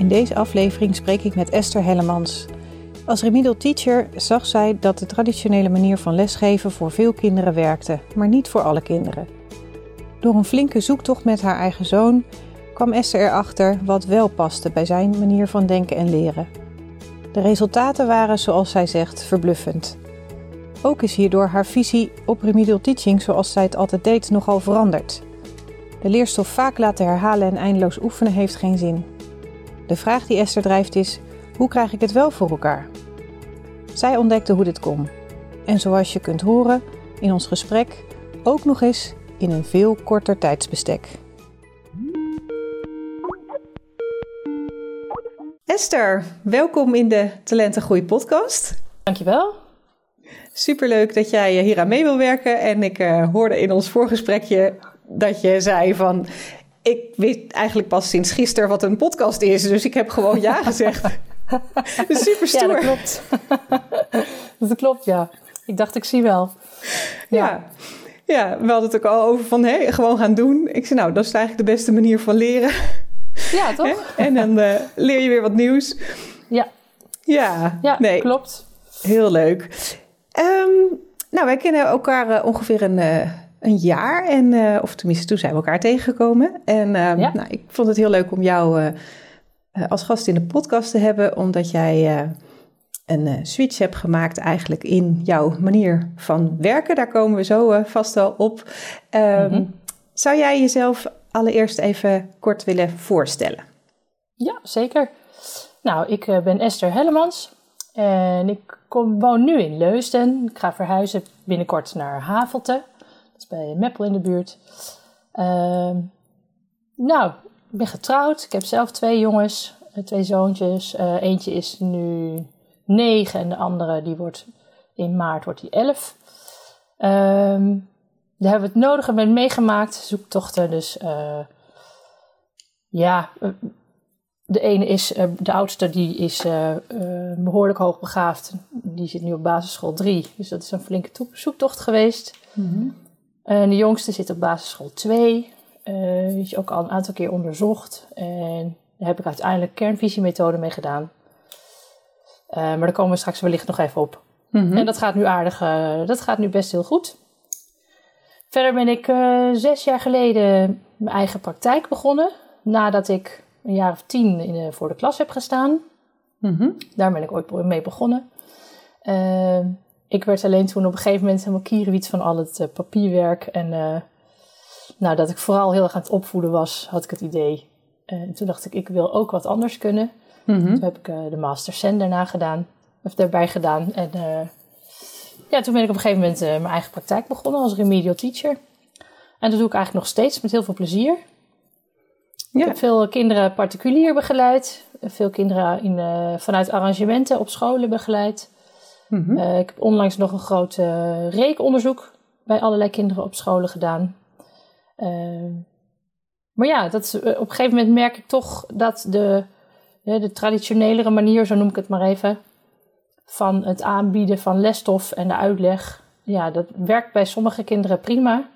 In deze aflevering spreek ik met Esther Hellemans. Als remedial teacher zag zij dat de traditionele manier van lesgeven voor veel kinderen werkte, maar niet voor alle kinderen. Door een flinke zoektocht met haar eigen zoon kwam Esther erachter wat wel paste bij zijn manier van denken en leren. De resultaten waren, zoals zij zegt, verbluffend. Ook is hierdoor haar visie op remedial teaching zoals zij het altijd deed nogal veranderd. De leerstof vaak laten herhalen en eindeloos oefenen heeft geen zin. De vraag die Esther drijft is: hoe krijg ik het wel voor elkaar? Zij ontdekte hoe dit kon. En zoals je kunt horen in ons gesprek, ook nog eens in een veel korter tijdsbestek. Esther, welkom in de Talentengroei podcast. Dankjewel. Superleuk dat jij hier aan mee wil werken. En ik uh, hoorde in ons voorgesprekje dat je zei van... Ik weet eigenlijk pas sinds gisteren wat een podcast is. Dus ik heb gewoon ja gezegd. Super stoer. Ja, dat klopt. dat klopt, ja. Ik dacht, ik zie wel. Ja. ja. we hadden het ook al over van hey, gewoon gaan doen. Ik zei, nou, dat is eigenlijk de beste manier van leren. Ja, toch? En dan uh, leer je weer wat nieuws. Ja. Ja, ja nee. klopt. Heel leuk. Um, nou, wij kennen elkaar uh, ongeveer een, uh, een jaar. En, uh, of tenminste, toen zijn we elkaar tegengekomen. En ja. nou, ik vond het heel leuk om jou als gast in de podcast te hebben. Omdat jij een switch hebt gemaakt eigenlijk in jouw manier van werken. Daar komen we zo vast wel op. Um, mm -hmm. Zou jij jezelf allereerst even kort willen voorstellen? Ja, zeker. Nou, ik ben Esther Hellemans. En ik kom, woon nu in Leusden. Ik ga verhuizen binnenkort naar Havelte. Is bij Meppel in de buurt. Uh, nou, ik ben getrouwd. Ik heb zelf twee jongens, twee zoontjes. Uh, eentje is nu negen en de andere die wordt in maart wordt die elf. Uh, daar hebben we het nodige mee meegemaakt. Zoektochten, dus uh, ja de ene is, de oudste, die is uh, uh, behoorlijk hoogbegaafd. Die zit nu op basisschool 3. Dus dat is een flinke zoektocht geweest. -hmm. En de jongste zit op basisschool 2. die is ook al een aantal keer onderzocht. En daar heb ik uiteindelijk kernvisiemethode mee gedaan. maar daar komen we straks wellicht nog even op. Mm -hmm. En dat gaat nu aardig, dat gaat nu best heel goed. Verder ben ik zes jaar geleden mijn eigen praktijk begonnen. Nadat ik een jaar of tien in de, voor de klas heb gestaan. Mm -hmm. Daar ben ik ooit mee begonnen. Ik werd alleen toen op een gegeven moment helemaal kierenwiet van al het uh, papierwerk. En uh, nou, dat ik vooral heel erg aan het opvoeden was, had ik het idee. en toen dacht ik, ik wil ook wat anders kunnen. Mm -hmm. Toen heb ik de Master Zen daarna gedaan, of daarbij gedaan. En ja, toen ben ik op een gegeven moment mijn eigen praktijk begonnen als remedial teacher. En dat doe ik eigenlijk nog steeds met heel veel plezier. Ja. Ik heb veel kinderen particulier begeleid. Veel kinderen in, uh, vanuit arrangementen op scholen begeleid. Mm -hmm. uh, ik heb onlangs nog een groot uh, reekonderzoek bij allerlei kinderen op scholen gedaan. maar ja, dat, op een gegeven moment merk ik toch dat de, de traditionelere manier, zo noem ik het maar even, van het aanbieden van lesstof en de uitleg, ja, dat werkt bij sommige kinderen prima.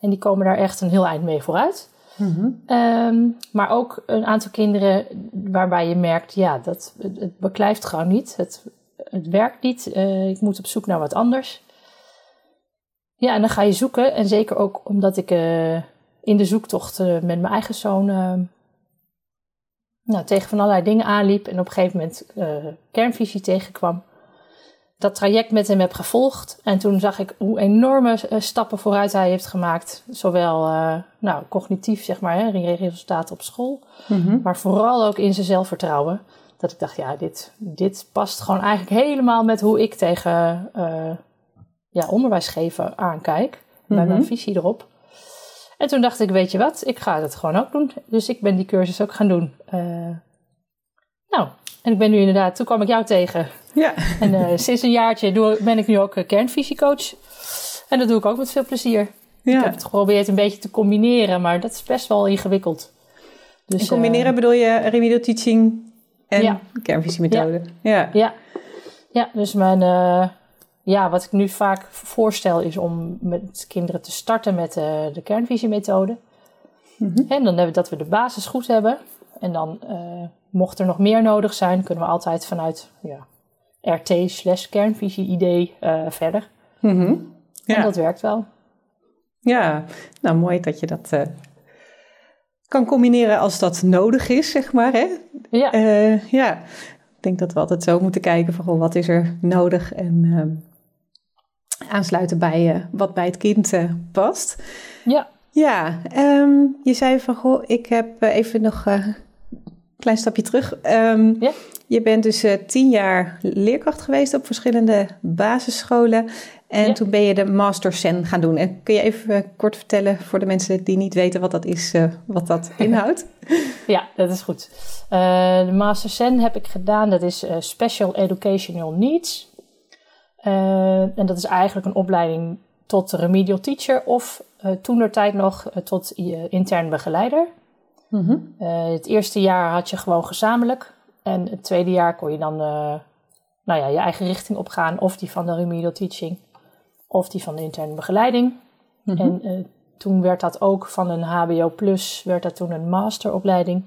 En die komen daar echt een heel eind mee vooruit. Mm -hmm. um, maar ook een aantal kinderen waarbij je merkt, ja, dat, het, het beklijft gewoon niet. Het, het werkt niet. Uh, ik moet op zoek naar wat anders. Ja, en dan ga je zoeken. En zeker ook omdat ik uh, in de zoektocht uh, met mijn eigen zoon nou, tegen van allerlei dingen aanliep. En op een gegeven moment kernvisie tegenkwam dat traject met hem heb gevolgd. En toen zag ik hoe enorme stappen vooruit hij heeft gemaakt. Zowel nou, cognitief, zeg maar, hè, resultaten op school. Mm -hmm. Maar vooral ook in zijn zelfvertrouwen. Dat ik dacht, ja, dit, dit past gewoon eigenlijk helemaal met hoe ik tegen uh, ja, onderwijs geven aankijk. Mm -hmm. Bij mijn visie erop. En toen dacht ik, weet je wat, ik ga het gewoon ook doen. Dus ik ben die cursus ook gaan doen. Uh, nou, en ik ben nu inderdaad, toen kwam ik jou tegen. Ja. En uh, sinds een jaartje doe, ben ik nu ook kernvisiecoach. En dat doe ik ook met veel plezier. Ja. Ik heb het geprobeerd een beetje te combineren, maar dat is best wel ingewikkeld. Dus, en combineren uh, bedoel je remedial teaching en ja. kernvisiemethode? Ja. ja. Ja. ja, dus mijn, uh, ja, wat ik nu vaak voorstel is om met kinderen te starten met uh, de kernvisiemethode. Mm -hmm. En dan hebben we dat we de basis goed hebben. En dan, mocht er nog meer nodig zijn, kunnen we altijd vanuit ja, RT slash kernvisie-idee verder. Mm -hmm. En dat werkt wel. Ja, nou mooi dat je dat kan combineren als dat nodig is, zeg maar. Hè? Ja. Uh, ja, ik denk dat we altijd zo moeten kijken van goh, wat is er nodig en uh, aansluiten bij uh, wat bij het kind past. Ja. Ja, um, je zei van goh, ik heb even nog een klein stapje terug. Um, ja. Je bent dus tien jaar leerkracht geweest op verschillende basisscholen. En Ja. toen ben je de Master Sen gaan doen. En kun je even kort vertellen voor de mensen die niet weten wat dat is, eh, wat dat inhoudt? Ja, dat is goed. Uh, de Master Sen heb ik gedaan. Dat is uh, Special Educational Needs. En dat is eigenlijk een opleiding tot remedial teacher of toen der tijd nog tot intern begeleider. Mhm. het eerste jaar had je gewoon gezamenlijk. En het tweede jaar kon je dan nou ja, je eigen richting opgaan. Of die van de remedial teaching of die van de interne begeleiding. Mhm. En uh, toen werd dat ook van een HBO Plus, werd dat toen een masteropleiding.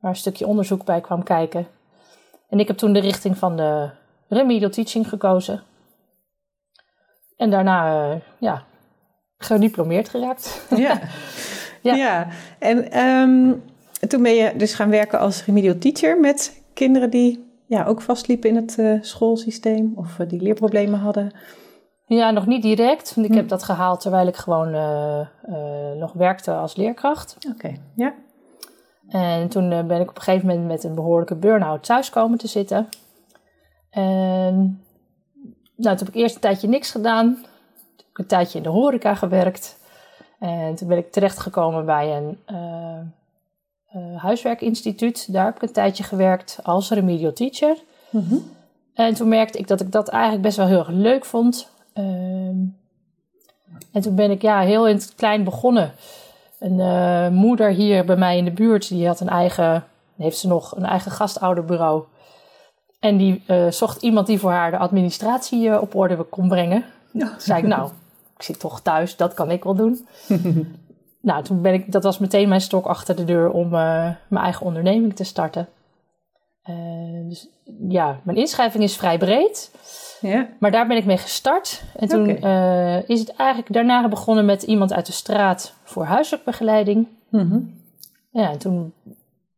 Waar een stukje onderzoek bij kwam kijken. En ik heb toen de richting van de remedial teaching gekozen. En daarna, uh, ja, gediplomeerd geraakt. Ja, Ja. ja. en um, toen ben je dus gaan werken als remedial teacher met kinderen die ja, ook vastliepen in het uh, schoolsysteem of uh, die leerproblemen hadden. Ja, nog niet direct. Want ik Hm. heb dat gehaald terwijl ik gewoon uh, uh, nog werkte als leerkracht. Oké, okay. ja. En toen uh, ben ik op een gegeven moment met een behoorlijke burn-out thuis komen te zitten. En nou, toen heb ik eerst een tijdje niks gedaan. Toen heb ik een tijdje in de horeca gewerkt. En toen ben ik terechtgekomen bij een huiswerkinstituut. Daar heb ik een tijdje gewerkt als remedial teacher. Mm -hmm. En toen merkte ik dat ik dat eigenlijk best wel heel erg leuk vond. Uh, en toen ben ik ja, heel in het klein begonnen. Een uh, moeder hier bij mij in de buurt, die had een eigen, heeft ze nog, een eigen gastouderbureau. En die uh, zocht iemand die voor haar de administratie op orde kon brengen. Ja. Toen zei ik, nou, ik zit toch thuis, dat kan ik wel doen. nou, toen ben ik, dat was meteen mijn stok achter de deur om mijn eigen onderneming te starten. dus ja, mijn inschrijving is vrij breed. Ja. Maar daar ben ik mee gestart. En toen okay. uh, is het eigenlijk daarna begonnen met iemand uit de straat voor huiselijk begeleiding. Mm -hmm. Ja, en toen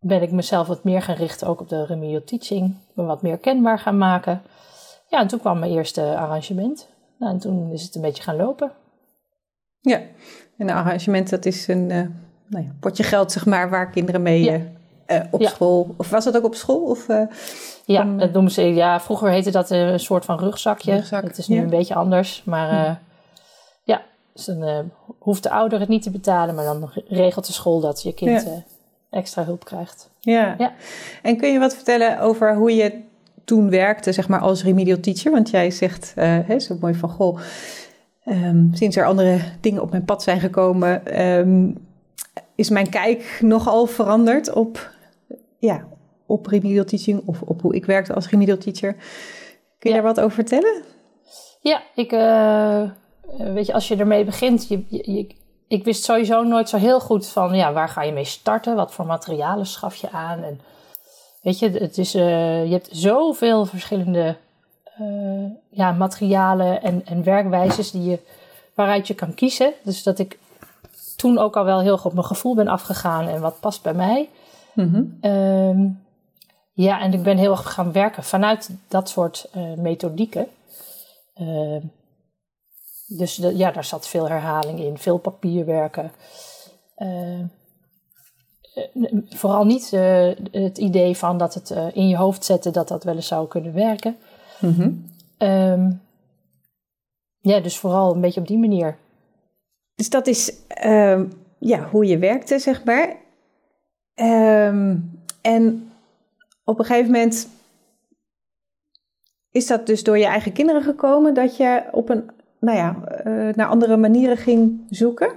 ben ik mezelf wat meer gaan richten ook op de remedial teaching. Me wat meer kenbaar gaan maken. Ja, en toen kwam mijn eerste arrangement. Nou, en toen is het een beetje gaan lopen. Ja, en een arrangement dat is een uh, nou ja, potje geld zeg maar waar kinderen mee... Ja. Uh, op Ja. school. Of was dat ook op school? Of, uh, Ja, van, dat noemen ze. Ja, vroeger heette dat een soort van rugzakje. Rugzak, het is nu ja. een beetje anders. Maar uh, ja, dus dan hoeft de ouder het niet te betalen, maar dan regelt de school dat je kind Ja. extra hulp krijgt. ja. Ja. En kun je wat vertellen over hoe je toen werkte, zeg maar, als remedial teacher? Want jij zegt hè, zo mooi van, goh, um, sinds er andere dingen op mijn pad zijn gekomen, um, is mijn kijk nogal veranderd op, ja, op remedial teaching of op hoe ik werkte als remedial teacher. Kun je Ja. daar wat over vertellen? Ja, ik, uh, weet je, als je ermee begint, je, ik wist sowieso nooit zo heel goed van, ja, waar ga je mee starten? Wat voor materialen schaf je aan? En weet je, het is, uh, je hebt zoveel verschillende uh, ja, materialen en, en werkwijzes die je, waaruit je kan kiezen. Dus dat ik toen ook al wel heel goed op mijn gevoel ben afgegaan en wat past bij mij. Mm -hmm. um, ja, en ik ben heel erg gaan werken vanuit dat soort uh, methodieken. Uh, dus de, ja, daar zat veel herhaling in, veel papierwerken. Uh, vooral niet het idee van dat het eh, in je hoofd zetten dat dat wel eens zou kunnen werken. Mm -hmm. um, ja, dus vooral een beetje op die manier. dus dat is ehm, ja, hoe je werkte, zeg maar. Ehm, en op een gegeven moment is dat dus door je eigen kinderen gekomen dat je op een, nou ja, uh, naar andere manieren ging zoeken?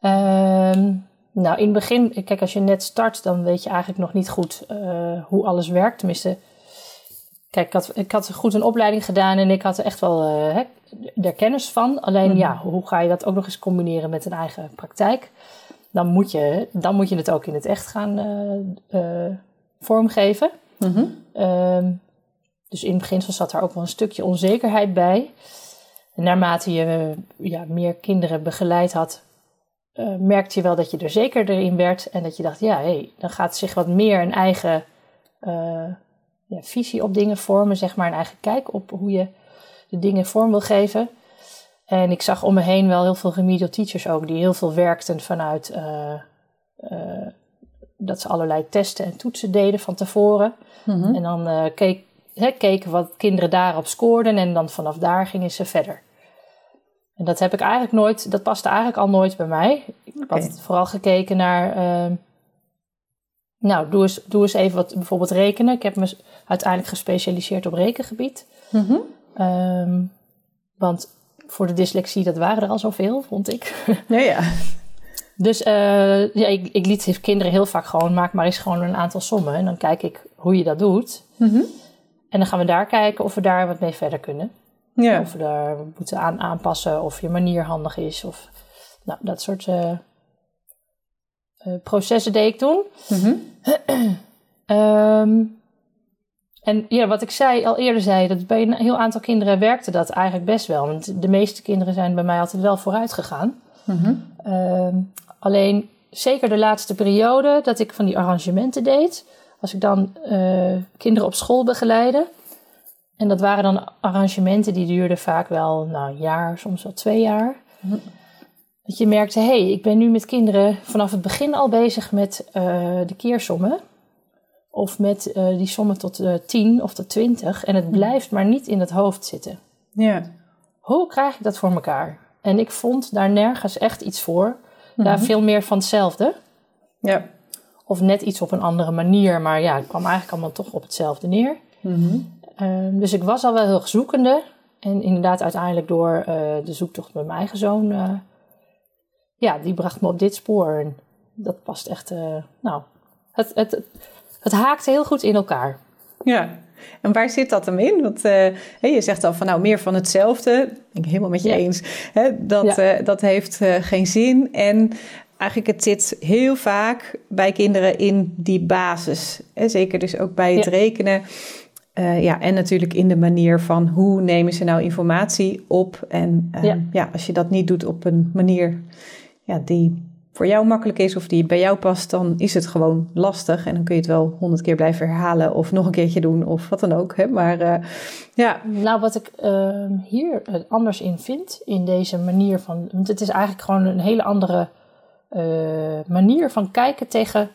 Ehm, nou, in het begin, kijk, als je net start, dan weet je eigenlijk nog niet goed uh, hoe alles werkt. Tenminste, kijk, ik had, ik had goed een opleiding gedaan en ik had er echt wel uh, er kennis van. Alleen, mm. ja, hoe ga je dat ook nog eens combineren met een eigen praktijk? Dan moet je, dan moet je het ook in het echt gaan vormgeven. Mm -hmm. Dus in het begin zat er ook wel een stukje onzekerheid bij. En naarmate je ja, meer kinderen begeleid had, uh, merkte je wel dat je er zeker in werd. En dat je dacht, ja, hey, dan gaat zich wat meer een eigen ja, visie op dingen vormen. Zeg maar een eigen kijk op hoe je de dingen vorm wil geven. En ik zag om me heen wel heel veel remedial teachers ook, die heel veel werkten vanuit uh, dat ze allerlei testen en toetsen deden van tevoren. Mm -hmm. En dan keek, he, keken wat kinderen daarop scoorden en dan vanaf daar gingen ze verder. En dat heb ik eigenlijk nooit, dat paste eigenlijk al nooit bij mij. Ik okay. had vooral gekeken naar, uh, nou, doe eens, doe eens even wat bijvoorbeeld rekenen. Ik heb me uiteindelijk gespecialiseerd op rekengebied. Mm -hmm. um, want voor de dyslexie, dat waren er al zoveel, vond ik. Ja, ja. Dus uh, ja, ik, ik liet kinderen heel vaak gewoon, maak maar eens gewoon een aantal sommen. En dan kijk ik hoe je dat doet. Mm -hmm. En dan gaan we daar kijken of we daar wat mee verder kunnen. Ja. Of we daar moeten aan aanpassen, of je manier handig is. Of nou, dat soort uh, uh, processen deed ik toen. Mm -hmm. um, en ja, wat ik zei, al eerder zei, dat bij een heel aantal kinderen werkte dat eigenlijk best wel. Want de meeste kinderen zijn bij mij altijd wel vooruit gegaan. Mm -hmm. um, alleen zeker de laatste periode dat ik van die arrangementen deed, als ik dan uh, kinderen op school begeleide. En dat waren dan arrangementen die duurden vaak wel nou, een jaar, soms wel twee jaar. Mm. Dat je merkte, hé, hey, ik ben nu met kinderen vanaf het begin al bezig met uh, de keersommen. Of met uh, die sommen tot uh, 10 of tot 20. En het blijft maar niet in het hoofd zitten. Ja. Hoe krijg ik dat voor elkaar? En ik vond daar nergens echt iets voor. Mm -hmm. Daar veel meer van hetzelfde. Ja. Of net iets op een andere manier, maar ja, het kwam eigenlijk allemaal toch op hetzelfde neer. Mm -hmm. uh, dus ik was al wel heel zoekende. En inderdaad, uiteindelijk door uh, de zoektocht met mijn eigen zoon, ja, die bracht me op dit spoor. En dat past echt, nou, het, het, het haakte heel goed in elkaar. Ja, en waar zit dat hem in? Want je zegt al van nou meer van hetzelfde. Ben ik helemaal met je ja. eens. Hè, dat, ja. dat heeft geen zin. En eigenlijk het zit heel vaak bij kinderen in die basis. Hè? Zeker dus ook bij het ja. rekenen. Ja, en natuurlijk in de manier van hoe nemen ze nou informatie op. En ja. ja. als je dat niet doet op een manier ja, die voor jou makkelijk is of die bij jou past, dan is het gewoon lastig. En dan kun je het wel honderd keer blijven herhalen of nog een keertje doen of wat dan ook. Hè? Maar uh, ja. Nou, wat ik hier anders in vind, in deze manier van. Want het is eigenlijk gewoon een hele andere uh, manier van kijken tegen,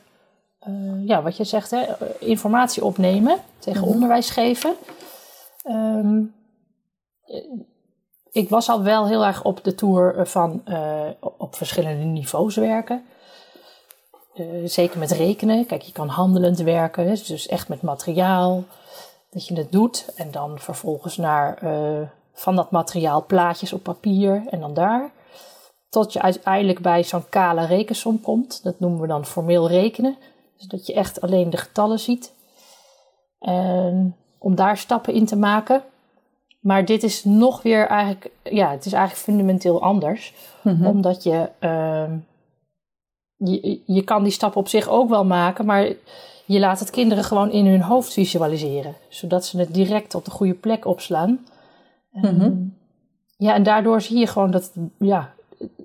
uh, ja, wat je zegt, hè, informatie opnemen, tegen -hmm. onderwijs geven. Um, ik was al wel heel erg op de tour van uh, op verschillende niveaus werken. zeker met rekenen. Kijk, je kan handelend werken, dus echt met materiaal. Dat je het doet en dan vervolgens naar van dat materiaal plaatjes op papier en dan daar tot je uiteindelijk bij zo'n kale rekensom komt. Dat noemen we dan formeel rekenen. Dus dat je echt alleen de getallen ziet. Om daar stappen in te maken. Maar dit is nog weer eigenlijk, ja, het is eigenlijk fundamenteel anders. Mm-hmm. Omdat je, uh, je, je kan die stappen op zich ook wel maken, maar je laat het kinderen gewoon in hun hoofd visualiseren. Zodat ze het direct op de goede plek opslaan. Mm-hmm. Ja, en daardoor zie je gewoon dat, ja,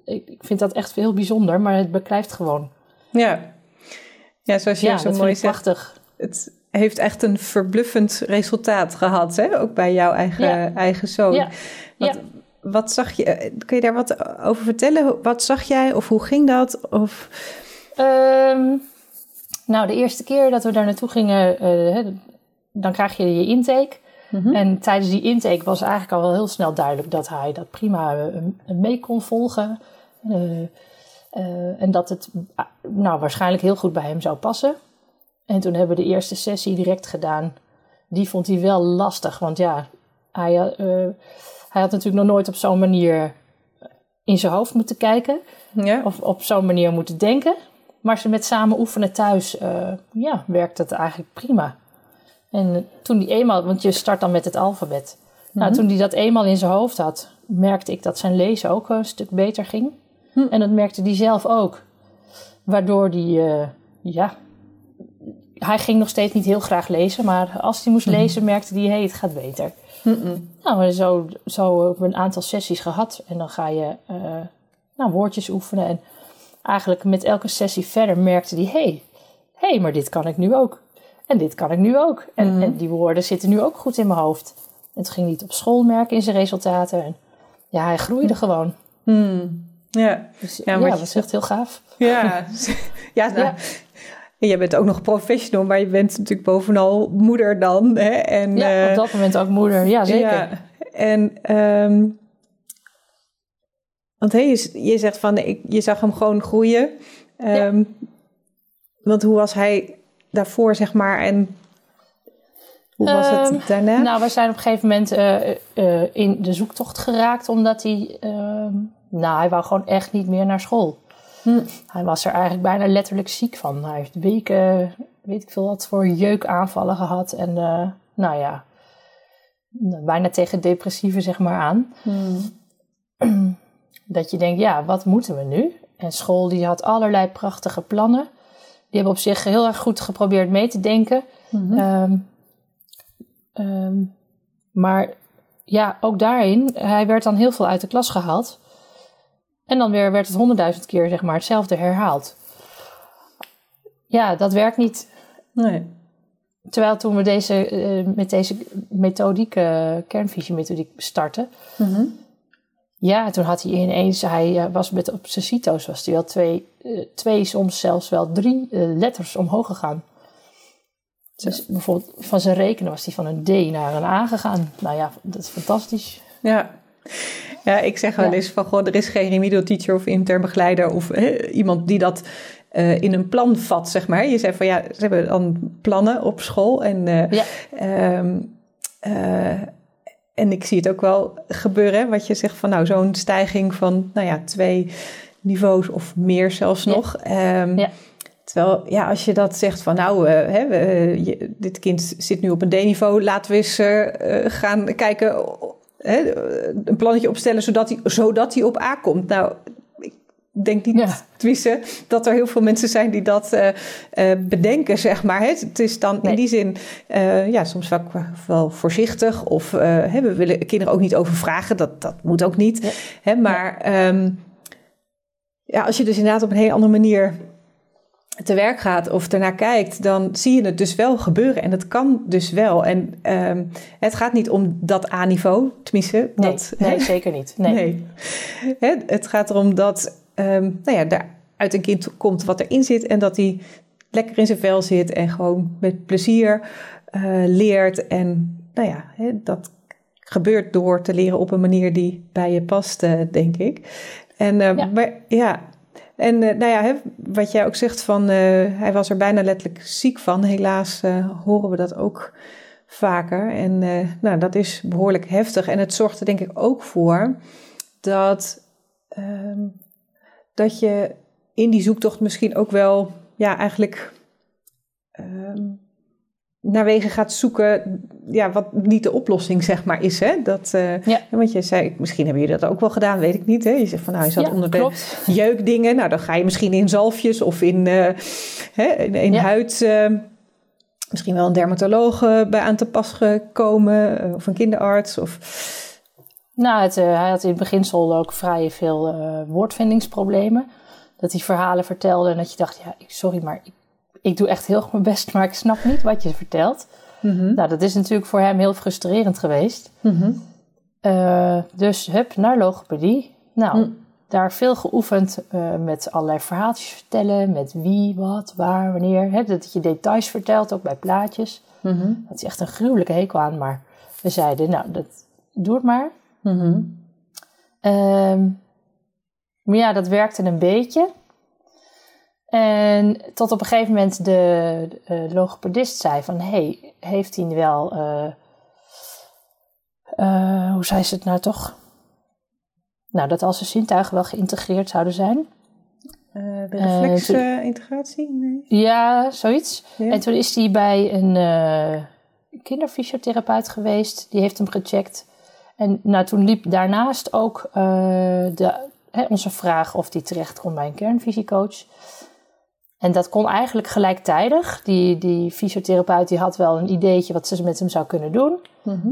ik vind dat echt heel bijzonder, maar het beklijft gewoon. Ja, ja zoals je ja, zo mooi zegt. Prachtig. Het heeft echt een verbluffend resultaat gehad, hè? ook bij jouw eigen, ja. eigen zoon. Ja. Wat, ja. wat zag je? Kun je daar wat over vertellen? Wat zag jij of hoe ging dat? Of... Um, nou, de eerste keer dat we daar naartoe gingen, uh, dan krijg je je intake. Mhm. En tijdens die intake was eigenlijk al wel heel snel duidelijk dat hij dat prima uh, mee kon volgen. Uh, uh, en dat het nou, waarschijnlijk heel goed bij hem zou passen. En toen hebben we de eerste sessie direct gedaan. Die vond hij wel lastig, want ja, hij, hij had natuurlijk nog nooit op zo'n manier in zijn hoofd moeten kijken. Ja. Of op zo'n manier moeten denken. Maar ze met samen oefenen thuis, ja, werkt het eigenlijk prima. En toen die eenmaal, want je start dan met het alfabet. Nou, mhm. toen hij dat eenmaal in zijn hoofd had, merkte ik dat zijn lezen ook een stuk beter ging. Hm. En dat merkte hij zelf ook. Waardoor hij, uh, ja, hij ging nog steeds niet heel graag lezen, maar als hij moest mhm. lezen, merkte hij, hé, hey, het gaat beter. Nou, zo, zo hebben we een aantal sessies gehad. En dan ga je uh, nou, woordjes oefenen. En eigenlijk met elke sessie verder merkte hij, hé, hey, hey, maar dit kan ik nu ook. En dit kan ik nu ook. En, mhm. en, die woorden zitten nu ook goed in mijn hoofd. En het ging niet op school merken in zijn resultaten. En ja, hij groeide mhm. gewoon. Mm. Ja, dus, ja, ja dat was echt heel gaaf. Ja, ja, nou, ja. En jij bent ook nog professional, maar je bent natuurlijk bovenal moeder dan. Hè? En, ja, op eh, dat moment ook moeder, ja zeker. Ja. En, um, want hey, je, je zegt van, ik, je zag hem gewoon groeien. Um, Want hoe was hij daarvoor, zeg maar? En hoe was het ehm, daarna? Nou, we zijn op een gegeven moment uh, uh, in de zoektocht geraakt, omdat hij, uh, nou, hij wou gewoon echt niet meer naar school. Hm. Hij was er eigenlijk bijna letterlijk ziek van. Hij heeft weken, weet ik veel wat voor jeukaanvallen gehad. En uh, nou ja, bijna tegen depressieve zeg maar aan. Hm. Dat je denkt, ja, wat moeten we nu? En school die had allerlei prachtige plannen. Die hebben op zich heel erg goed geprobeerd mee te denken. Mhm. Ehm, ehm, maar ja, ook daarin, hij werd dan heel veel uit de klas gehaald. En dan weer werd het honderdduizend keer zeg maar hetzelfde herhaald. Ja, dat werkt niet. Nee. Terwijl toen we deze, uh, met deze methodiek, uh, kernvisiemethodiek starten, mhm. Ja, toen had hij ineens, hij eh, was met op zijn CITO's, was hij wel twee, eh, twee soms zelfs wel drie eh, letters omhoog gegaan. Dus bijvoorbeeld van zijn rekenen was hij van een D naar een A gegaan. Nou ja, dat is fantastisch. Ja, ja ik zeg wel eens van, goh, er is geen remedial teacher of intern begeleider of iemand die dat in een plan vat, zeg maar. Je zei van, ja, ze hebben dan plannen op school en... ja. Ehm, en ik zie het ook wel gebeuren, wat je zegt van nou, zo'n stijging van nou ja, twee niveaus of meer zelfs nog. Ehm, ja. Terwijl, ja, als je dat zegt van nou, uh, hè, uh, dit kind zit nu op een D-niveau, laten we eens uh, gaan kijken, een plannetje opstellen zodat hij, zodat hij op A komt. Nou, denk niet, ja. dat er heel veel mensen zijn die dat uh, uh, bedenken, zeg maar. Het is dan in die zin, uh, ja, soms vaak wel voorzichtig. Of hè, we willen kinderen ook niet overvragen, dat, dat moet ook niet. Ja. Hè, maar ja. Um, ja, als je dus inderdaad op een hele andere manier te werk gaat of ernaar kijkt, dan zie je het dus wel gebeuren. En het kan dus wel. En um, het gaat niet om dat A-niveau, tenminste. Nee, dat, nee zeker niet. Nee. nee. Het, het gaat erom dat um, nou ja, daar uit een kind komt wat erin zit en dat hij lekker in zijn vel zit en gewoon met plezier uh, leert. En nou ja, dat gebeurt door te leren op een manier die bij je past, uh, denk ik. En uh, ja. Maar, ja. En nou ja, wat jij ook zegt van hij was er bijna letterlijk ziek van. Helaas horen we dat ook vaker. En nou, dat is behoorlijk heftig. En het zorgt er denk ik ook voor dat ehm, dat je in die zoektocht misschien ook wel, ja, eigenlijk um, naar wegen gaat zoeken, ja, wat niet de oplossing, zeg maar, is. Hè? Dat, uh, ja. Want je zei, misschien hebben jullie dat ook wel gedaan, weet ik niet. Hè? Je zegt van, nou, je zat ja, onder klopt. de jeukdingen. Nou, dan ga je misschien in zalfjes of in, uh, hè, in, in ja. huid... Uh, misschien wel een dermatoloog bij aan te pas gekomen, of een kinderarts. Of, nou, het, hij had in het beginsel ook vrij veel woordvindingsproblemen. Dat hij verhalen vertelde en dat je dacht, ja, sorry, maar ik, ik doe echt heel goed mijn best, maar ik snap niet wat je vertelt. Mm -hmm. Nou, dat is natuurlijk voor hem heel frustrerend geweest. Mm -hmm. uh, dus hup, naar logopedie. Nou, mm. daar veel geoefend met allerlei verhaaltjes vertellen. Met wie, wat, waar, wanneer. Hè, dat je details vertelt, ook bij plaatjes. -hmm. Dat is echt een gruwelijke hekel aan, maar we zeiden, nou, dat, doe het maar. Mhm. Ehm, maar ja, dat werkte een beetje. En tot op een gegeven moment de, de logopedist zei van... hey, heeft hij wel... eh, eh, hoe zei ze het nou toch? Nou, dat als zijn zintuigen wel geïntegreerd zouden zijn. Eh, de Eh, reflexintegratie? nee. Ja, zoiets. Ja. En toen is hij bij een eh, kinderfysiotherapeut geweest. Die heeft hem gecheckt. En nou, toen liep daarnaast ook eh, de, hè, onze vraag of hij terecht kon bij een kernvisiecoach. En dat kon eigenlijk gelijktijdig. Die, die fysiotherapeut die had wel een ideetje wat ze met hem zou kunnen doen. Mhm.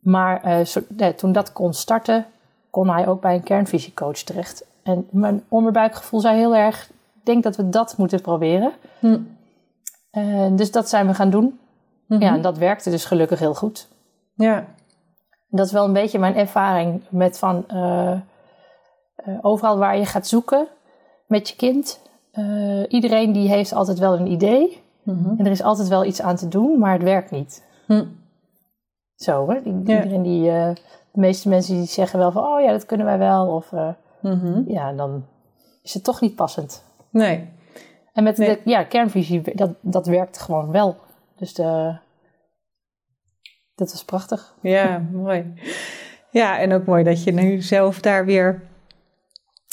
Maar eh, zo- nee, toen dat kon starten, kon hij ook bij een kernvisiecoach terecht. En mijn onderbuikgevoel zei heel erg, ik denk dat we dat moeten proberen. Hm. Eh, dus dat zijn we gaan doen. Mhm. Ja, en dat werkte dus gelukkig heel goed. Ja. Dat is wel een beetje mijn ervaring met van eh, eh, overal waar je gaat zoeken met je kind. Eh, iedereen die heeft altijd wel een idee. Mhm. En er is altijd wel iets aan te doen, maar het werkt niet. Hm. Zo, hè? Ja. Iedereen die, eh, de meeste mensen die zeggen wel van, oh ja, dat kunnen wij wel. Of eh, Mhm. ja, dan is het toch niet passend. Nee. En met Nee. de ja, kernvisie, dat, dat werkt gewoon wel. Dus de, dat was prachtig. Ja, mooi. Ja, en ook mooi dat je nu zelf daar weer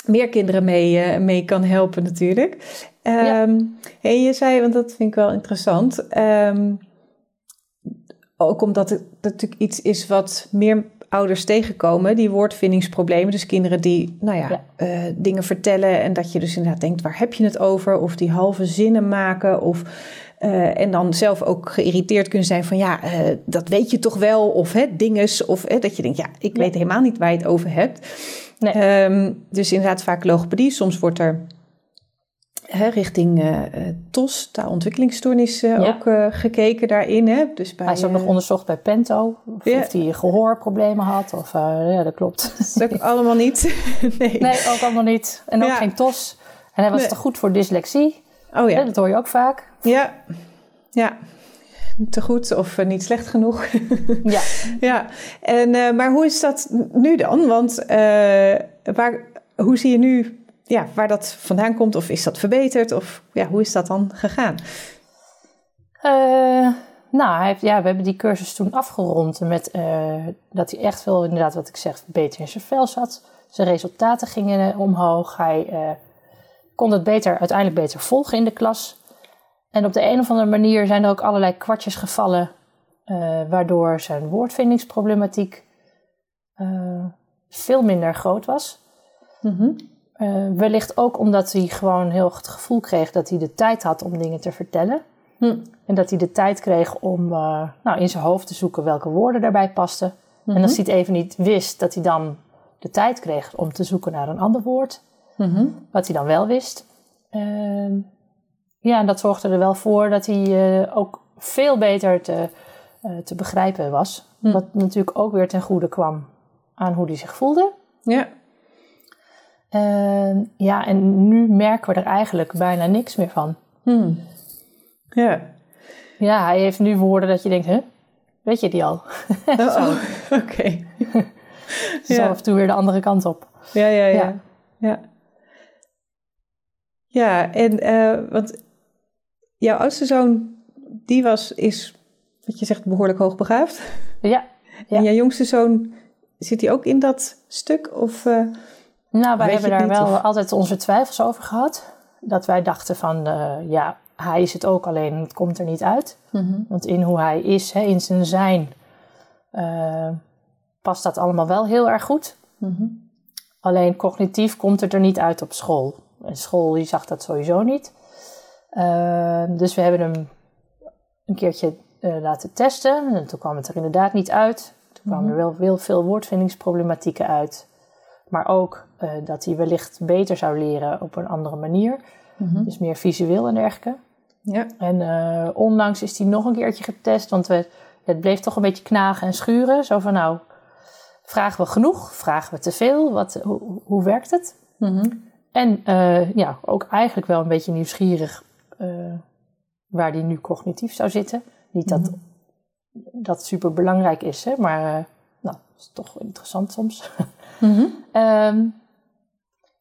meer kinderen mee, eh, mee kan helpen natuurlijk. Ehm hey, je zei, want dat vind ik wel interessant. ehm, ook omdat het natuurlijk iets is wat meer ouders tegenkomen, die woordvindingsproblemen. Dus kinderen die, nou ja, Ja. eh, dingen vertellen en dat je dus inderdaad denkt, waar heb je het over? Of die halve zinnen maken of... eh, en dan zelf ook geïrriteerd kunnen zijn van ja, dat weet je toch wel. Of hè, dinges. Of hè, dat je denkt, ja, ik Ja. weet helemaal niet waar je het over hebt. Nee. Ehm, dus inderdaad vaak logopedie. Soms wordt er hè, richting eh, eh, TOS, taalontwikkelingsstoornis, eh, Ja. ook gekeken daarin. Hè? Dus bij, Hij is ook nog onderzocht bij Pento. Of, hij gehoorproblemen had. Of, ja, dat klopt. dat ook allemaal niet. nee. Nee, ook allemaal niet. En ook Ja. geen TOS. En hij was Nee. te goed voor dyslexie. Oh ja. Dat hoor je ook vaak. Ja. Ja. Te goed of eh, niet slecht genoeg. Ja. Ja, en, eh, maar hoe is dat nu dan? Want eh, waar, hoe zie je nu ja, waar dat vandaan komt? Of is dat verbeterd? Of ja, hoe is dat dan gegaan? Nou, hij heeft, ja, we hebben die cursus toen afgerond met dat hij echt wel, inderdaad, wat ik zeg, beter in zijn vel zat. Zijn resultaten gingen omhoog. Hij kon het beter, uiteindelijk beter volgen in de klas. En op de een of andere manier zijn er ook allerlei kwartjes gevallen, eh, waardoor zijn woordvindingsproblematiek eh, veel minder groot was. Eh, wellicht ook omdat hij gewoon heel het gevoel kreeg dat hij de tijd had om dingen te vertellen. Hm. En dat hij de tijd kreeg om nou, in zijn hoofd te zoeken welke woorden daarbij pasten. En als hij het even niet wist, dat hij dan de tijd kreeg om te zoeken naar een ander woord. Mhm. Wat hij dan wel wist. Ehm, ja, en dat zorgde er wel voor dat hij eh, ook veel beter te, eh, te begrijpen was. Hm. Wat natuurlijk ook weer ten goede kwam aan hoe hij zich voelde. Ja, Ehm, ja, en nu merken we er eigenlijk bijna niks meer van. Hm. ja. Ja, hij heeft nu woorden dat je denkt, huh? Weet je die al? Oh, oké. Zo Ja. af en toe weer de andere kant op. Ja, ja, ja. Ja. Ja, ja en eh, want jouw oudste zoon, die was, is, wat je zegt, behoorlijk hoogbegaafd. Ja, Ja. En jouw jongste zoon, zit hij ook in dat stuk? Of, eh, nou, wij hebben daar niet, wel of? altijd onze twijfels over gehad. Dat wij dachten van, eh, ja, hij is het ook, alleen het komt er niet uit. Want in hoe hij is, hè, in zijn zijn, eh, past dat allemaal wel heel erg goed. Mhm. Alleen cognitief komt het er niet uit op school. En school die zag dat sowieso niet. Ehm, dus we hebben hem een keertje eh, laten testen. En toen kwam het er inderdaad niet uit. Toen kwamen er wel heel veel woordvindingsproblematieken uit. Maar ook eh, dat hij wellicht beter zou leren op een andere manier. Mhm. Dus meer visueel en dergelijke. Ja. En eh, onlangs is hij nog een keertje getest. Want we, het bleef toch een beetje knagen en schuren. Zo van nou, vragen we genoeg? Vragen we te veel? Wat, hoe, hoe werkt het? Mhm. En ja, ook eigenlijk wel een beetje nieuwsgierig waar die nu cognitief zou zitten. Niet dat dat super belangrijk is. Hè? Maar uh, nou, is toch interessant soms. Mm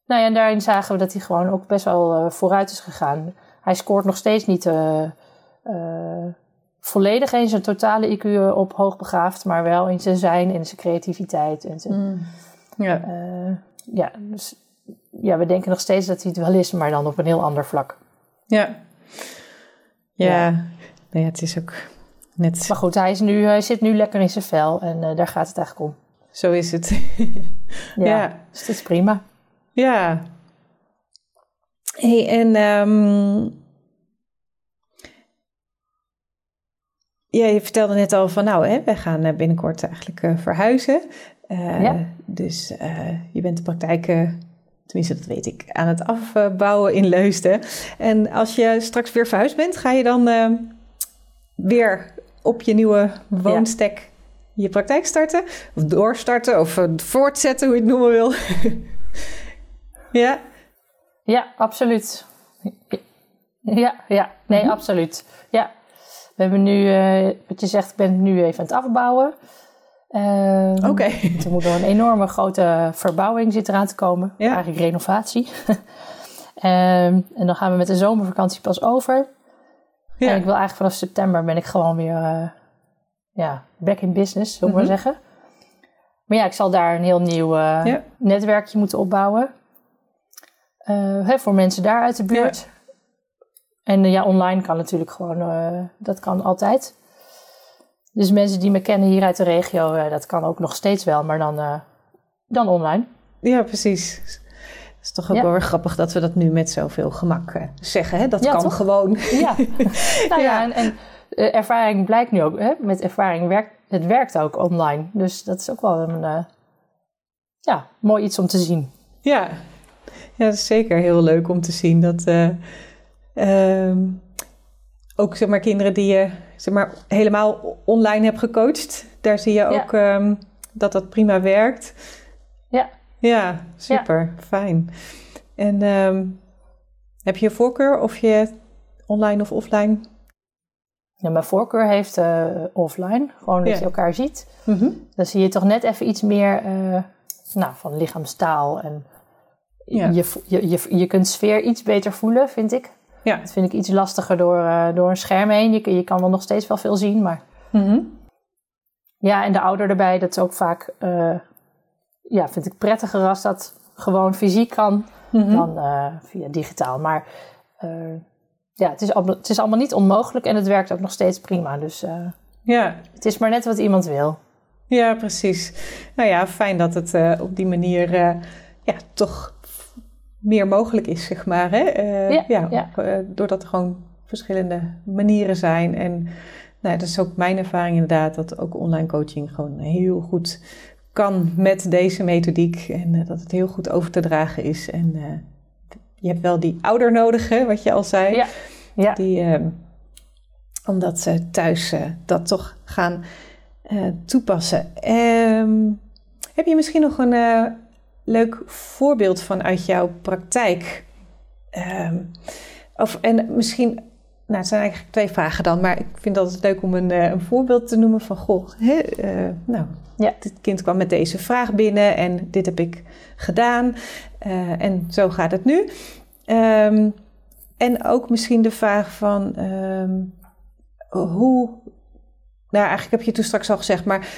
nou ja, en daarin zagen we dat hij gewoon ook best wel vooruit is gegaan. Hij scoort nog steeds niet volledig in zijn totale IQ op hoogbegaafd, maar wel in zijn zijn, in zijn creativiteit. En zijn, mm. ja. ja, dus ja, we denken nog steeds dat hij het wel is, maar dan op een heel ander vlak. Ja. Ja, ja. het is ook net... Maar goed, hij, is nu, hij zit nu lekker in zijn vel en uh, daar gaat het eigenlijk om. Zo is het. ja, ja, dus het is prima. Ja. hey, en... Um... Ja, je vertelde net al van nou, hè, wij gaan eh, binnenkort eigenlijk uh, verhuizen. Uh, ja. Dus je bent de praktijk Tenminste, dat weet ik. Aan het afbouwen in Leusden. En als je straks weer verhuisd bent, ga je dan uh, weer op je nieuwe woonstek je praktijk starten? Of doorstarten of uh, voortzetten, hoe je het noemen wil. ja? Ja, absoluut. Ja, ja. Nee, mm -hmm. absoluut. Ja. We hebben nu, uh, wat je zegt, ik ben nu even aan het afbouwen. Um, Oké. Okay. Er moet een enorme grote verbouwing zit eraan te komen. Ja. Eigenlijk renovatie. um, en dan gaan we met de zomervakantie pas over. Ja. En ik wil eigenlijk vanaf september ben ik gewoon weer uh, ja, back in business, zullen we mm -hmm. maar zeggen. Maar ja, ik zal daar een heel nieuw uh, ja. netwerkje moeten opbouwen. Uh, hè, voor mensen daar uit de buurt. Ja. En ja, online kan natuurlijk gewoon, dat kan altijd. Dus mensen die me kennen hier uit de regio, uh, dat kan ook nog steeds wel, maar dan, uh, dan online. Ja, precies. Het is toch ook ja. wel weer grappig dat we dat nu met zoveel gemak uh, zeggen. Hè? Dat ja, kan toch? gewoon. Ja, nou ja, en, en ervaring blijkt nu ook. Hè? Met ervaring werkt het werkt ook online. Dus dat is ook wel een ja, mooi iets om te zien. Ja. ja, dat is zeker heel leuk om te zien dat ehm, ook zeg maar, kinderen die je zeg maar, helemaal online hebt gecoacht. Daar zie je ook ja. um, dat dat prima werkt. Ja. Ja, super. Ja. Fijn. En um, heb je een voorkeur of je online of offline? Ja, mijn voorkeur heeft uh, offline. Gewoon dat ja. je elkaar ziet. Mm -hmm. Dan zie je toch net even iets meer uh, nou, van lichaamstaal. En ja. je, je, je, je kunt sfeer iets beter voelen, vind ik. Ja. Dat vind ik iets lastiger door, uh, door een scherm heen. Je, je kan wel nog steeds wel veel zien, maar... Mm-hmm. Ja, en de ouder erbij, dat is ook vaak... Uh, ja, vind ik prettiger als dat gewoon fysiek kan mm-hmm. dan uh, via digitaal. Maar ja, het is, allemaal, het is allemaal niet onmogelijk en het werkt ook nog steeds prima. Dus ja. het is maar net wat iemand wil. Ja, precies. Nou ja, fijn dat het op die manier ja, toch meer mogelijk is, zeg maar. Hè? Uh, ja, ja, ja. Uh, doordat er gewoon verschillende manieren zijn. En nou, dat is ook mijn ervaring inderdaad, dat ook online coaching gewoon heel goed kan met deze methodiek. En uh, dat het heel goed over te dragen is. En je hebt wel die ouder nodig, hè, wat je al zei. Ja. ja. Die, omdat ze thuis dat toch gaan toepassen. Um, heb je misschien nog een leuk voorbeeld vanuit jouw praktijk? Um, of, en misschien, nou het zijn eigenlijk twee vragen dan, maar ik vind het altijd leuk om een, uh, een voorbeeld te noemen van, goh, uh, nou, ja. dit kind kwam met deze vraag binnen en dit heb ik gedaan uh, en zo gaat het nu. Um, en ook misschien de vraag van um, hoe, nou eigenlijk heb je toen straks al gezegd, maar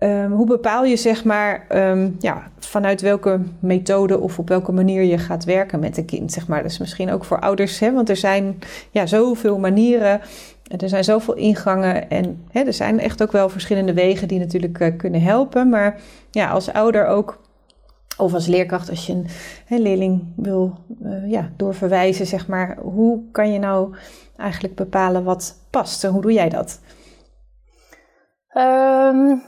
Um, hoe bepaal je zeg maar um, ja, vanuit welke methode of op welke manier je gaat werken met een kind? Zeg maar. Dat is misschien ook voor ouders, hè, want er zijn ja, zoveel manieren. Er zijn zoveel ingangen en hè, er zijn echt ook wel verschillende wegen die natuurlijk uh, kunnen helpen. Maar ja, als ouder ook, of als leerkracht, als je een leerling wil uh, ja, doorverwijzen, zeg maar, hoe kan je nou eigenlijk bepalen wat past? En hoe doe jij dat? Um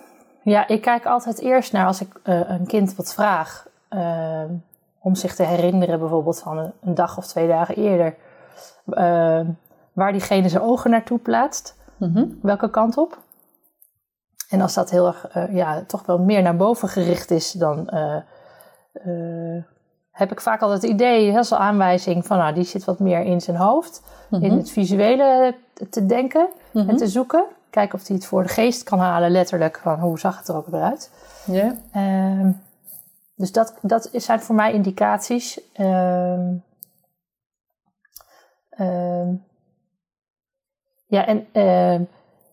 ja, ik kijk altijd eerst naar als ik uh, een kind wat vraag. Uh, om zich te herinneren, bijvoorbeeld van een, een dag of twee dagen eerder. Uh, waar diegene zijn ogen naartoe plaatst. Mm-hmm. Welke kant op. En als dat heel erg, ja, toch wel meer naar boven gericht is, dan heb ik vaak al het idee, als aanwijzing van, nou, die zit wat meer in zijn hoofd. In het visuele te denken en te zoeken kijken of hij het voor de geest kan halen, letterlijk. Van hoe zag het er ook weer uit? Ja. Ehm, dus dat, dat zijn voor mij indicaties. Ehm, ehm, ja, en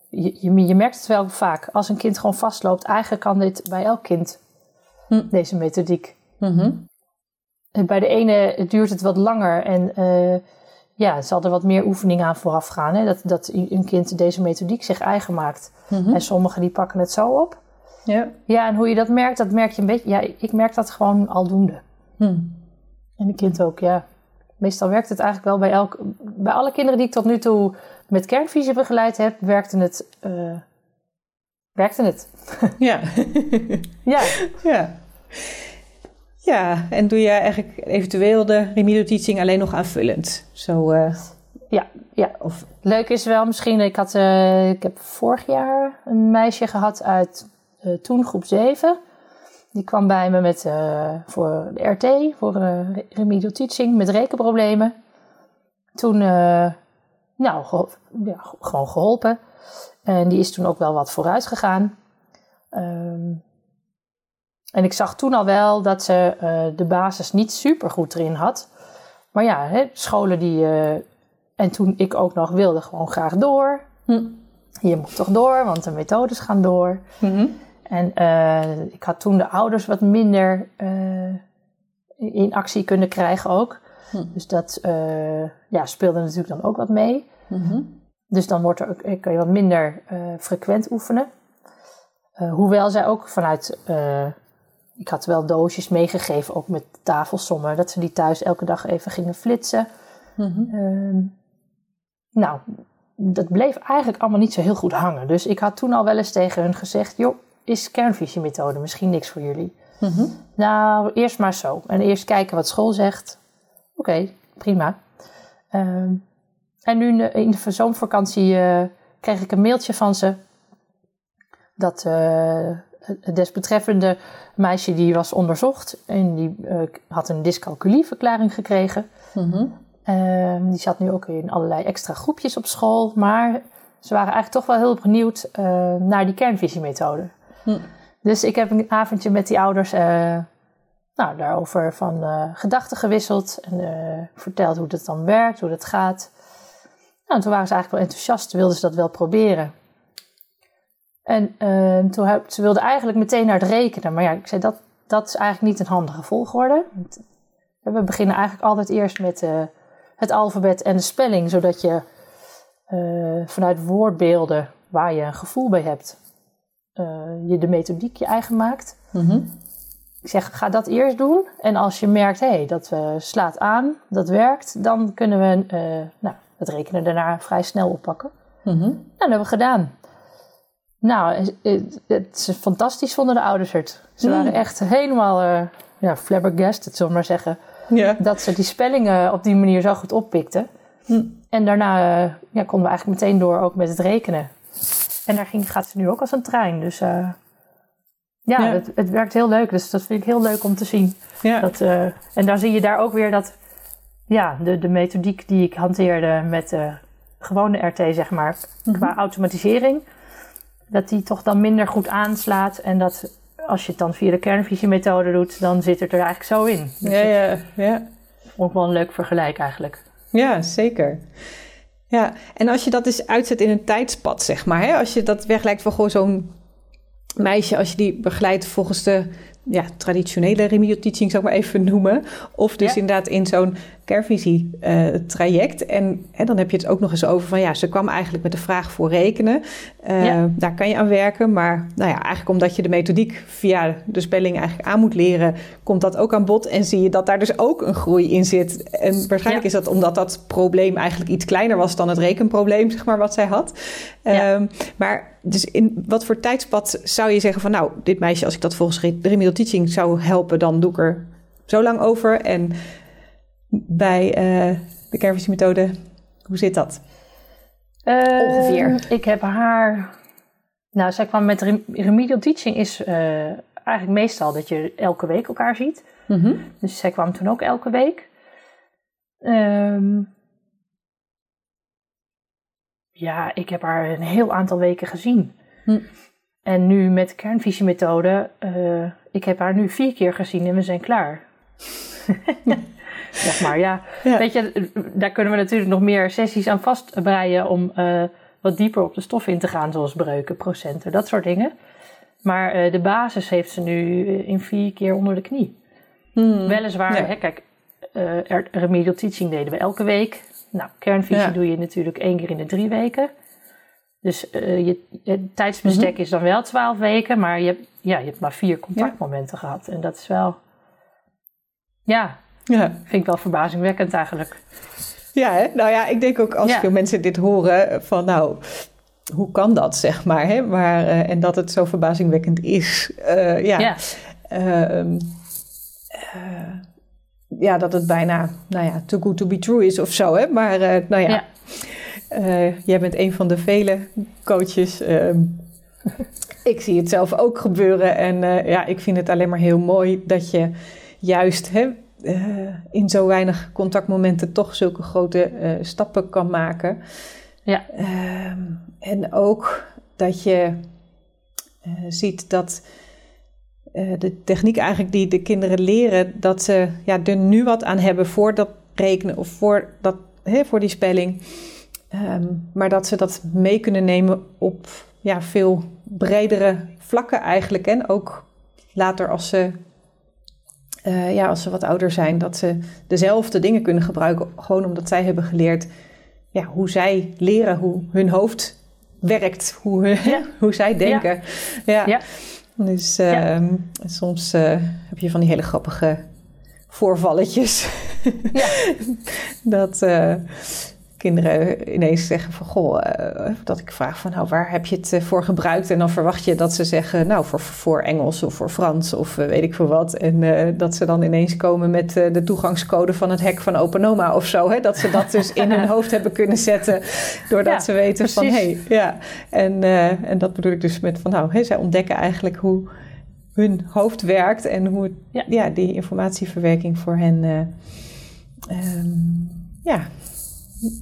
je, je, je merkt het wel vaak. Als een kind gewoon vastloopt, eigenlijk kan dit bij elk kind, Hm. deze methodiek. Mhm. Bij de ene duurt het wat langer en eh, ja, zal er wat meer oefening aan vooraf gaan. Hè? Dat, dat een kind deze methodiek zich eigen maakt. Mhm. En sommigen die pakken het zo op. Ja. Ja, en hoe je dat merkt, dat merk je een beetje. Ja, ik merk dat gewoon aldoende. Hm. En de kind ook, ja. Meestal werkt het eigenlijk wel bij elk... Bij alle kinderen die ik tot nu toe met kernvisie begeleid heb, werkte het... eh, werkte het. Ja. Ja, ja. Ja, en doe je eigenlijk eventueel de remedial teaching alleen nog aanvullend? Zo, eh, ja, ja. of, Leuk is wel misschien, ik, had, eh, ik heb vorig jaar een meisje gehad uit eh, toen groep 7. Die kwam bij me met, voor de RT, voor remedial teaching, met rekenproblemen. Toen, nou, ja, gewoon geholpen. En die is toen ook wel wat vooruit gegaan. Ehm, en ik zag toen al wel dat ze eh, de basis niet super goed erin had. Maar ja, hè, scholen die. eh, en toen ik ook nog wilde gewoon graag door. Hm. Je moet toch door, want de methodes gaan door. Mhm. En eh, ik had toen de ouders wat minder in actie kunnen krijgen ook. Hm. Dus dat ja, speelde natuurlijk dan ook wat mee. Mhm. Dus dan wordt er ook, kun je wat minder frequent oefenen. Hoewel zij ook vanuit. Ik had wel doosjes meegegeven, ook met tafelsommen, dat ze die thuis elke dag even gingen flitsen. Mhm. Ehm, nou, dat bleef eigenlijk allemaal niet zo heel goed hangen. Dus ik had toen al wel eens tegen hun gezegd: joh, is kernvisiemethode misschien niks voor jullie? Mhm. Nou, eerst maar zo. En eerst kijken wat school zegt. Oké, prima. Ehm, en nu in de zomervakantie eh, kreeg ik een mailtje van ze. Dat eh, het desbetreffende meisje die was onderzocht. En die eh, had een dyscalculieverklaring gekregen. Mhm. Ehm, die zat nu ook in allerlei extra groepjes op school. Maar ze waren eigenlijk toch wel heel benieuwd eh, naar die kernvisiemethode. Hm. Dus ik heb een avondje met die ouders eh, nou, daarover van gedachten gewisseld. En verteld hoe dat dan werkt, hoe dat gaat. Nou, en toen waren ze eigenlijk wel enthousiast, wilden ze dat wel proberen. En eh, toen heb, ze wilden eigenlijk meteen naar het rekenen. Maar ja, ik zei dat, dat is eigenlijk niet een handige volgorde. Want we beginnen eigenlijk altijd eerst met eh, het alfabet en de spelling, zodat je eh, vanuit woordbeelden waar je een gevoel bij hebt, eh, je de methodiek je eigen maakt. Mhm. Ik zeg, ga dat eerst doen. En als je merkt, hé, hey, dat eh, slaat aan, dat werkt, dan kunnen we eh, nou, het rekenen daarna vrij snel oppakken. Mhm. Nou, dat hebben we gedaan. Nou, het, is fantastisch vonden de ouders het. Ze Mm. waren echt helemaal eh ja, flabbergasted, zullen we maar zeggen. Dat ze die spellingen op die manier zo goed oppikten. Hm. En daarna eh, ja, konden we eigenlijk meteen door ook met het rekenen. En daar ging, gaat ze nu ook als een trein. Dus eh, ja. Het, het werkt heel leuk. Dus dat vind ik heel leuk om te zien. Dat, en dan zie je daar ook weer dat ja, de, de methodiek die ik hanteerde met de gewone RT, zeg maar, Mhm. qua automatisering, dat die toch dan minder goed aanslaat. En dat als je het dan via de kernvisiemethode doet, dan zit het er eigenlijk zo in. Dus Ja, ja, ja. vond ik wel een leuk vergelijk eigenlijk. Ja, zeker. Ja, en als je dat dus uitzet in een tijdspad, zeg maar. Hè? Als je dat weglijkt van gewoon zo'n meisje, als je die begeleidt volgens de ja, traditionele remedial teaching, zou ik maar even noemen. Of dus Ja. inderdaad in zo'n kernvisie eh, traject. En dan heb je het ook nog eens over van ja, ze kwam eigenlijk met de vraag voor rekenen. Eh, Ja. Daar kan je aan werken. Maar nou ja, eigenlijk omdat je de methodiek via de spelling eigenlijk aan moet leren, komt dat ook aan bod. En zie je dat daar dus ook een groei in zit. En waarschijnlijk Ja. is dat omdat dat probleem eigenlijk iets kleiner was dan het rekenprobleem, zeg maar, wat zij had. Ja. Ehm, maar dus in wat voor tijdspad zou je zeggen van nou, dit meisje, als ik dat volgens remedial teaching zou helpen, dan doe ik er zo lang over. En bij eh, de kernvisiemethode, hoe zit dat? Eh, Ongeveer. Ik heb haar. Nou, zij kwam met rem- remedial teaching is eh, eigenlijk meestal dat je elke week elkaar ziet. Dus zij kwam toen ook elke week. Ehm, ja, ik heb haar een heel aantal weken gezien. Hm. En nu met de kernvisiemethode, uh, ik heb haar nu vier keer gezien en we zijn klaar. zeg maar, ja. Ja. Weet je, daar kunnen we natuurlijk nog meer sessies aan vastbreien om uh, wat dieper op de stof in te gaan, zoals breuken, procenten, dat soort dingen. Maar uh, de basis heeft ze nu in vier keer onder de knie. Hmm. Weliswaar, Ja. hè, kijk, uh, remedial teaching deden we elke week. Nou, kernvisie Ja. doe je natuurlijk één keer in de drie weken. Dus uh, je, het tijdsbestek Mhm. is dan wel twaalf weken, maar je hebt, ja, je hebt maar vier contactmomenten gehad. En dat is wel, ja, Ja. vind ik wel verbazingwekkend eigenlijk. Ja, hè? nou ja, ik denk ook als Ja. veel mensen dit horen van nou, hoe kan dat zeg maar, hè? maar eh, en dat het zo verbazingwekkend is. eh, ja. Ja, Ehm, eh, ja, dat het bijna, nou ja, too good to be true is of zo, hè? Maar nou ja, Ja. Jij bent een van de vele coaches. ehm, ik zie het zelf ook gebeuren en ja, ik vind het alleen maar heel mooi dat je juist hè, eh, in zo weinig contactmomenten toch zulke grote eh, stappen kan maken. Ja. Ehm, en ook dat je eh, ziet dat de techniek eigenlijk die de kinderen leren, dat ze ja, er nu wat aan hebben voor dat rekenen of voor, dat, hè, voor die spelling. Ehm, maar dat ze dat mee kunnen nemen op ja, veel bredere vlakken eigenlijk. En ook later als ze, eh, ja, als ze wat ouder zijn, dat ze dezelfde dingen kunnen gebruiken. Gewoon omdat zij hebben geleerd ja, hoe zij leren, hoe hun hoofd werkt, hoe, Ja. hoe zij denken. Ja. Ja. Dus ehm, soms eh, heb je van die hele grappige voorvalletjes. Ja. dat eh, kinderen ineens zeggen van goh, eh, dat ik vraag van nou waar heb je het eh, voor gebruikt? En dan verwacht je dat ze zeggen nou voor, voor Engels of voor Frans of eh, weet ik veel wat. En dat ze dan ineens komen met de toegangscode van het hek van Openoma of zo. Hè? Dat ze dat dus in hun hoofd hebben kunnen zetten doordat Ja, ze weten van hé, hey, ja. En, en dat bedoel ik dus met van nou, hè, zij ontdekken eigenlijk hoe hun hoofd werkt en hoe Ja. ja. die informatieverwerking voor hen eh, ehm, ja,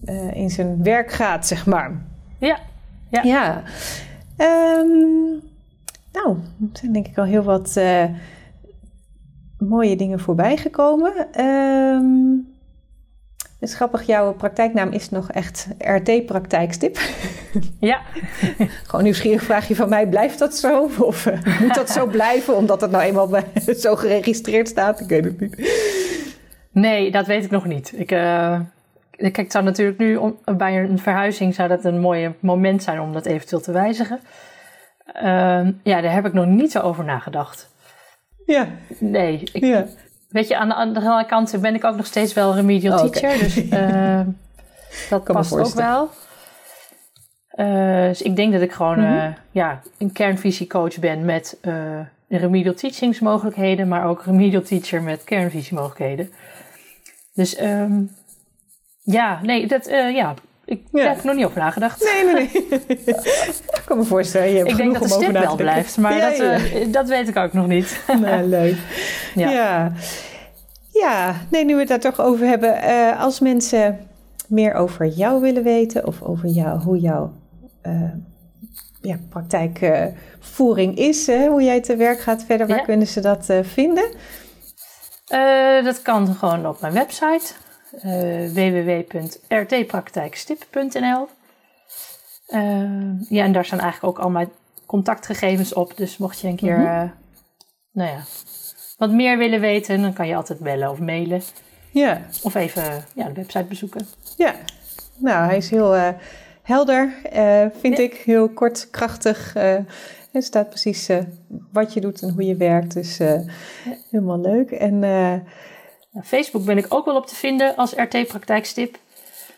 eh, in zijn werk gaat, zeg maar. Ja. Ja. Ja. Ehm, nou, er zijn denk ik al heel wat eh, mooie dingen voorbij gekomen. Ehm, het is grappig, jouw praktijknaam is nog echt RT-praktijkstip. ja. Gewoon nieuwsgierig vraag je van mij, blijft dat zo? Of eh, moet dat zo blijven, omdat het nou eenmaal bij, zo geregistreerd staat? Ik weet het niet. Nee, dat weet ik nog niet. Ik, kijk, het zou natuurlijk nu om, bij een verhuizing zou dat een mooi moment zijn om dat eventueel te wijzigen. Ehm, ja, daar heb ik nog niet zo over nagedacht. Ja, Nee, ik, ja. weet je, aan de andere kant ben ik ook nog steeds wel remedial Oh, teacher, dus eh, dat Kan past ook wel. Eh, dus ik denk dat ik gewoon Mhm. eh, ja, een kernvisiecoach ben met eh, remedial teachingsmogelijkheden, maar ook remedial teacher met kernvisiemogelijkheden. Dus ehm, ja, nee, dat, eh, ja, ik, Ja. daar heb ik nog niet over nagedacht. Nee, nee, nee. ik kan me voorstellen, je hebt ik denk dat de stip wel blijft, maar Ja, dat, eh, dat weet ik ook nog niet. Nou, leuk. Ja. Ja. ja. nee, nu we het daar toch over hebben. eh, als mensen meer over jou willen weten of over jou, hoe jouw ja, praktijkvoering is, hè, hoe jij te werk gaat verder, waar kunnen ze dat vinden? Dat kan gewoon op mijn website www.rtpraktijkstip.nl. Eh, ja, en daar staan eigenlijk ook al mijn contactgegevens op. Dus mocht je een keer Mhm. eh, nou ja, wat meer willen weten, dan kan je altijd bellen of mailen. Ja, Of even ja, de website bezoeken. ja. Nou, hij is heel eh, helder, eh, vind Ja. ik. Heel kort, krachtig. eh er staat precies eh, wat je doet en hoe je werkt. Dus eh, helemaal leuk. En eh, Facebook ben ik ook wel op te vinden als RT Praktijkstip.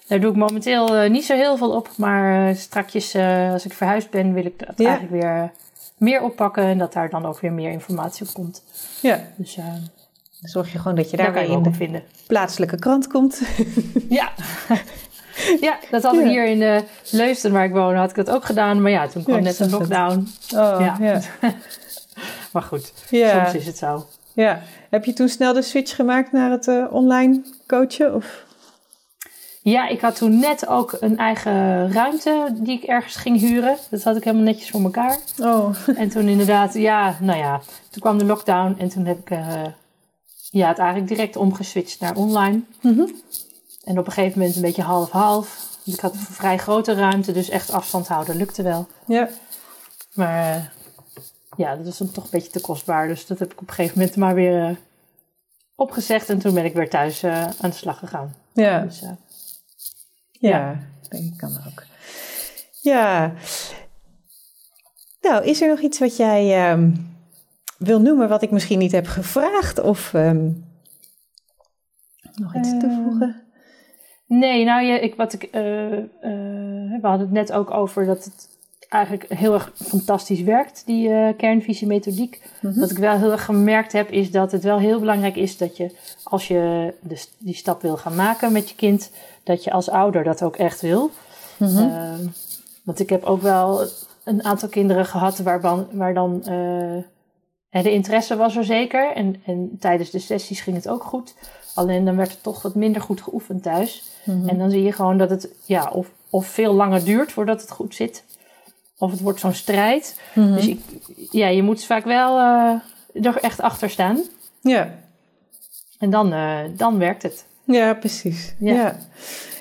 Daar doe ik momenteel eh, niet zo heel veel op. Maar eh, strakjes, eh, als ik verhuisd ben, wil ik dat Ja. eigenlijk weer meer oppakken. En dat daar dan ook weer meer informatie op komt. ja, Dus zorg je gewoon dat je daar daar kan weer in de vinden. plaatselijke krant komt. Ja. ja, dat had ik Ja. hier in Leusden waar ik woon, had ik dat ook gedaan. Maar ja, toen kwam Ja, net een het. lockdown. Oh, Ja. Maar goed, soms is het zo. Ja. Heb je toen snel de switch gemaakt naar het eh, online coachen? Of? Ja, ik had toen net ook een eigen ruimte die ik ergens ging huren. Dat had ik helemaal netjes voor elkaar. Oh. En toen inderdaad, ja, nou ja, toen kwam de lockdown en toen heb ik uh, ja, het eigenlijk direct omgeswitcht naar online. Mhm. En op een gegeven moment een beetje half-half. Ik had een vrij grote ruimte, dus echt afstand houden lukte wel. Ja. Maar uh, ja, dat was dan toch een beetje te kostbaar. Dus dat heb ik op een gegeven moment maar weer uh, opgezegd. En toen ben ik weer thuis aan de slag gegaan. Ja. Dus, ja, ja. denk ik kan ook. Ja. Nou, is er nog iets wat jij um, wil noemen wat ik misschien niet heb gevraagd? Of um, nog iets toevoegen? Nee, nou, je, ik, wat ik, we hadden het net ook over dat het eigenlijk heel erg fantastisch werkt, die uh, kernvisie methodiek. Mhm. Wat ik wel heel erg gemerkt heb, is dat het wel heel belangrijk is dat je, als je de, die stap wil gaan maken met je kind, dat je als ouder dat ook echt wil. Mhm. Uh, want ik heb ook wel een aantal kinderen gehad waar, dan, waar dan uh, de interesse was er zeker. En, en tijdens de sessies ging het ook goed. Alleen dan werd het toch wat minder goed geoefend thuis. Mhm. En dan zie je gewoon dat het ja, of, of veel langer duurt voordat het goed zit. Of het wordt zo'n strijd. Mhm. Dus ik, ja, je moet vaak wel uh, er echt achter staan. Ja. En dan, uh, dan werkt het. Ja, precies. Ja. ja.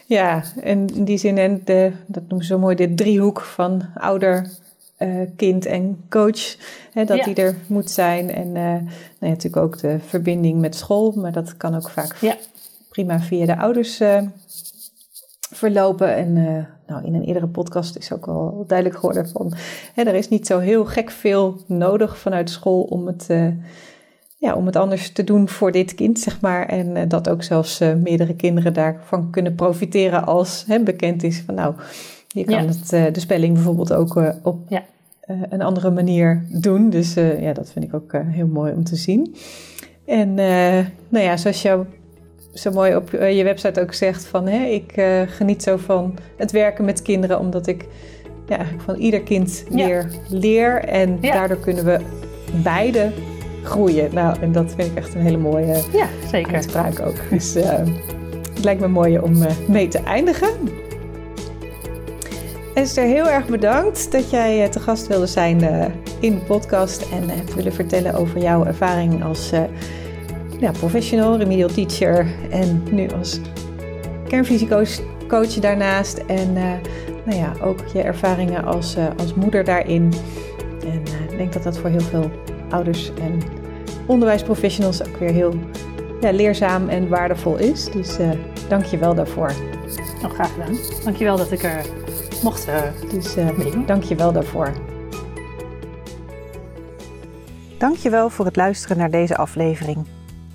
Ja, en in die zin, en de, dat noemen ze zo mooi, de driehoek van ouder, uh, kind en coach. Hè, dat Ja. die er moet zijn. En uh, nou ja, natuurlijk ook de verbinding met school, maar dat kan ook vaak Ja. prima via de ouders uh, verlopen. En nou, in een eerdere podcast is ook al duidelijk geworden van, hè, er is niet zo heel gek veel nodig vanuit school om het uh, ja, om het anders te doen voor dit kind, zeg maar. En uh, dat ook zelfs uh, meerdere kinderen daarvan kunnen profiteren als hè, bekend is van nou, je kan Ja. het, de spelling bijvoorbeeld ook op Ja. een andere manier doen. Dus ja, dat vind ik ook heel mooi om te zien. En nou ja, zoals jou zo mooi op je website ook zegt van hè, ik geniet zo van het werken met kinderen, omdat ik ja, van ieder kind Ja. weer leer. En Ja. daardoor kunnen we beide groeien. Nou, en dat vind ik echt een hele mooie Ja, zeker. uitspraak ook. Dus uh, het lijkt me mooi om uh, mee te eindigen. Esther, heel erg bedankt dat jij te gast wilde zijn in de podcast en hebt willen vertellen over jouw ervaring als ja, professional, remedial teacher en nu als kernfysiecoach coach daarnaast. En nou ja, ook je ervaringen als, als moeder daarin. En ik denk dat dat voor heel veel ouders en onderwijsprofessionals ook weer heel ja, leerzaam en waardevol is. Dus uh, dank je wel daarvoor. Nou, graag gedaan. Dankjewel dat ik er mocht uh, dus, uh. Dank je wel daarvoor. Dank je wel voor het luisteren naar deze aflevering.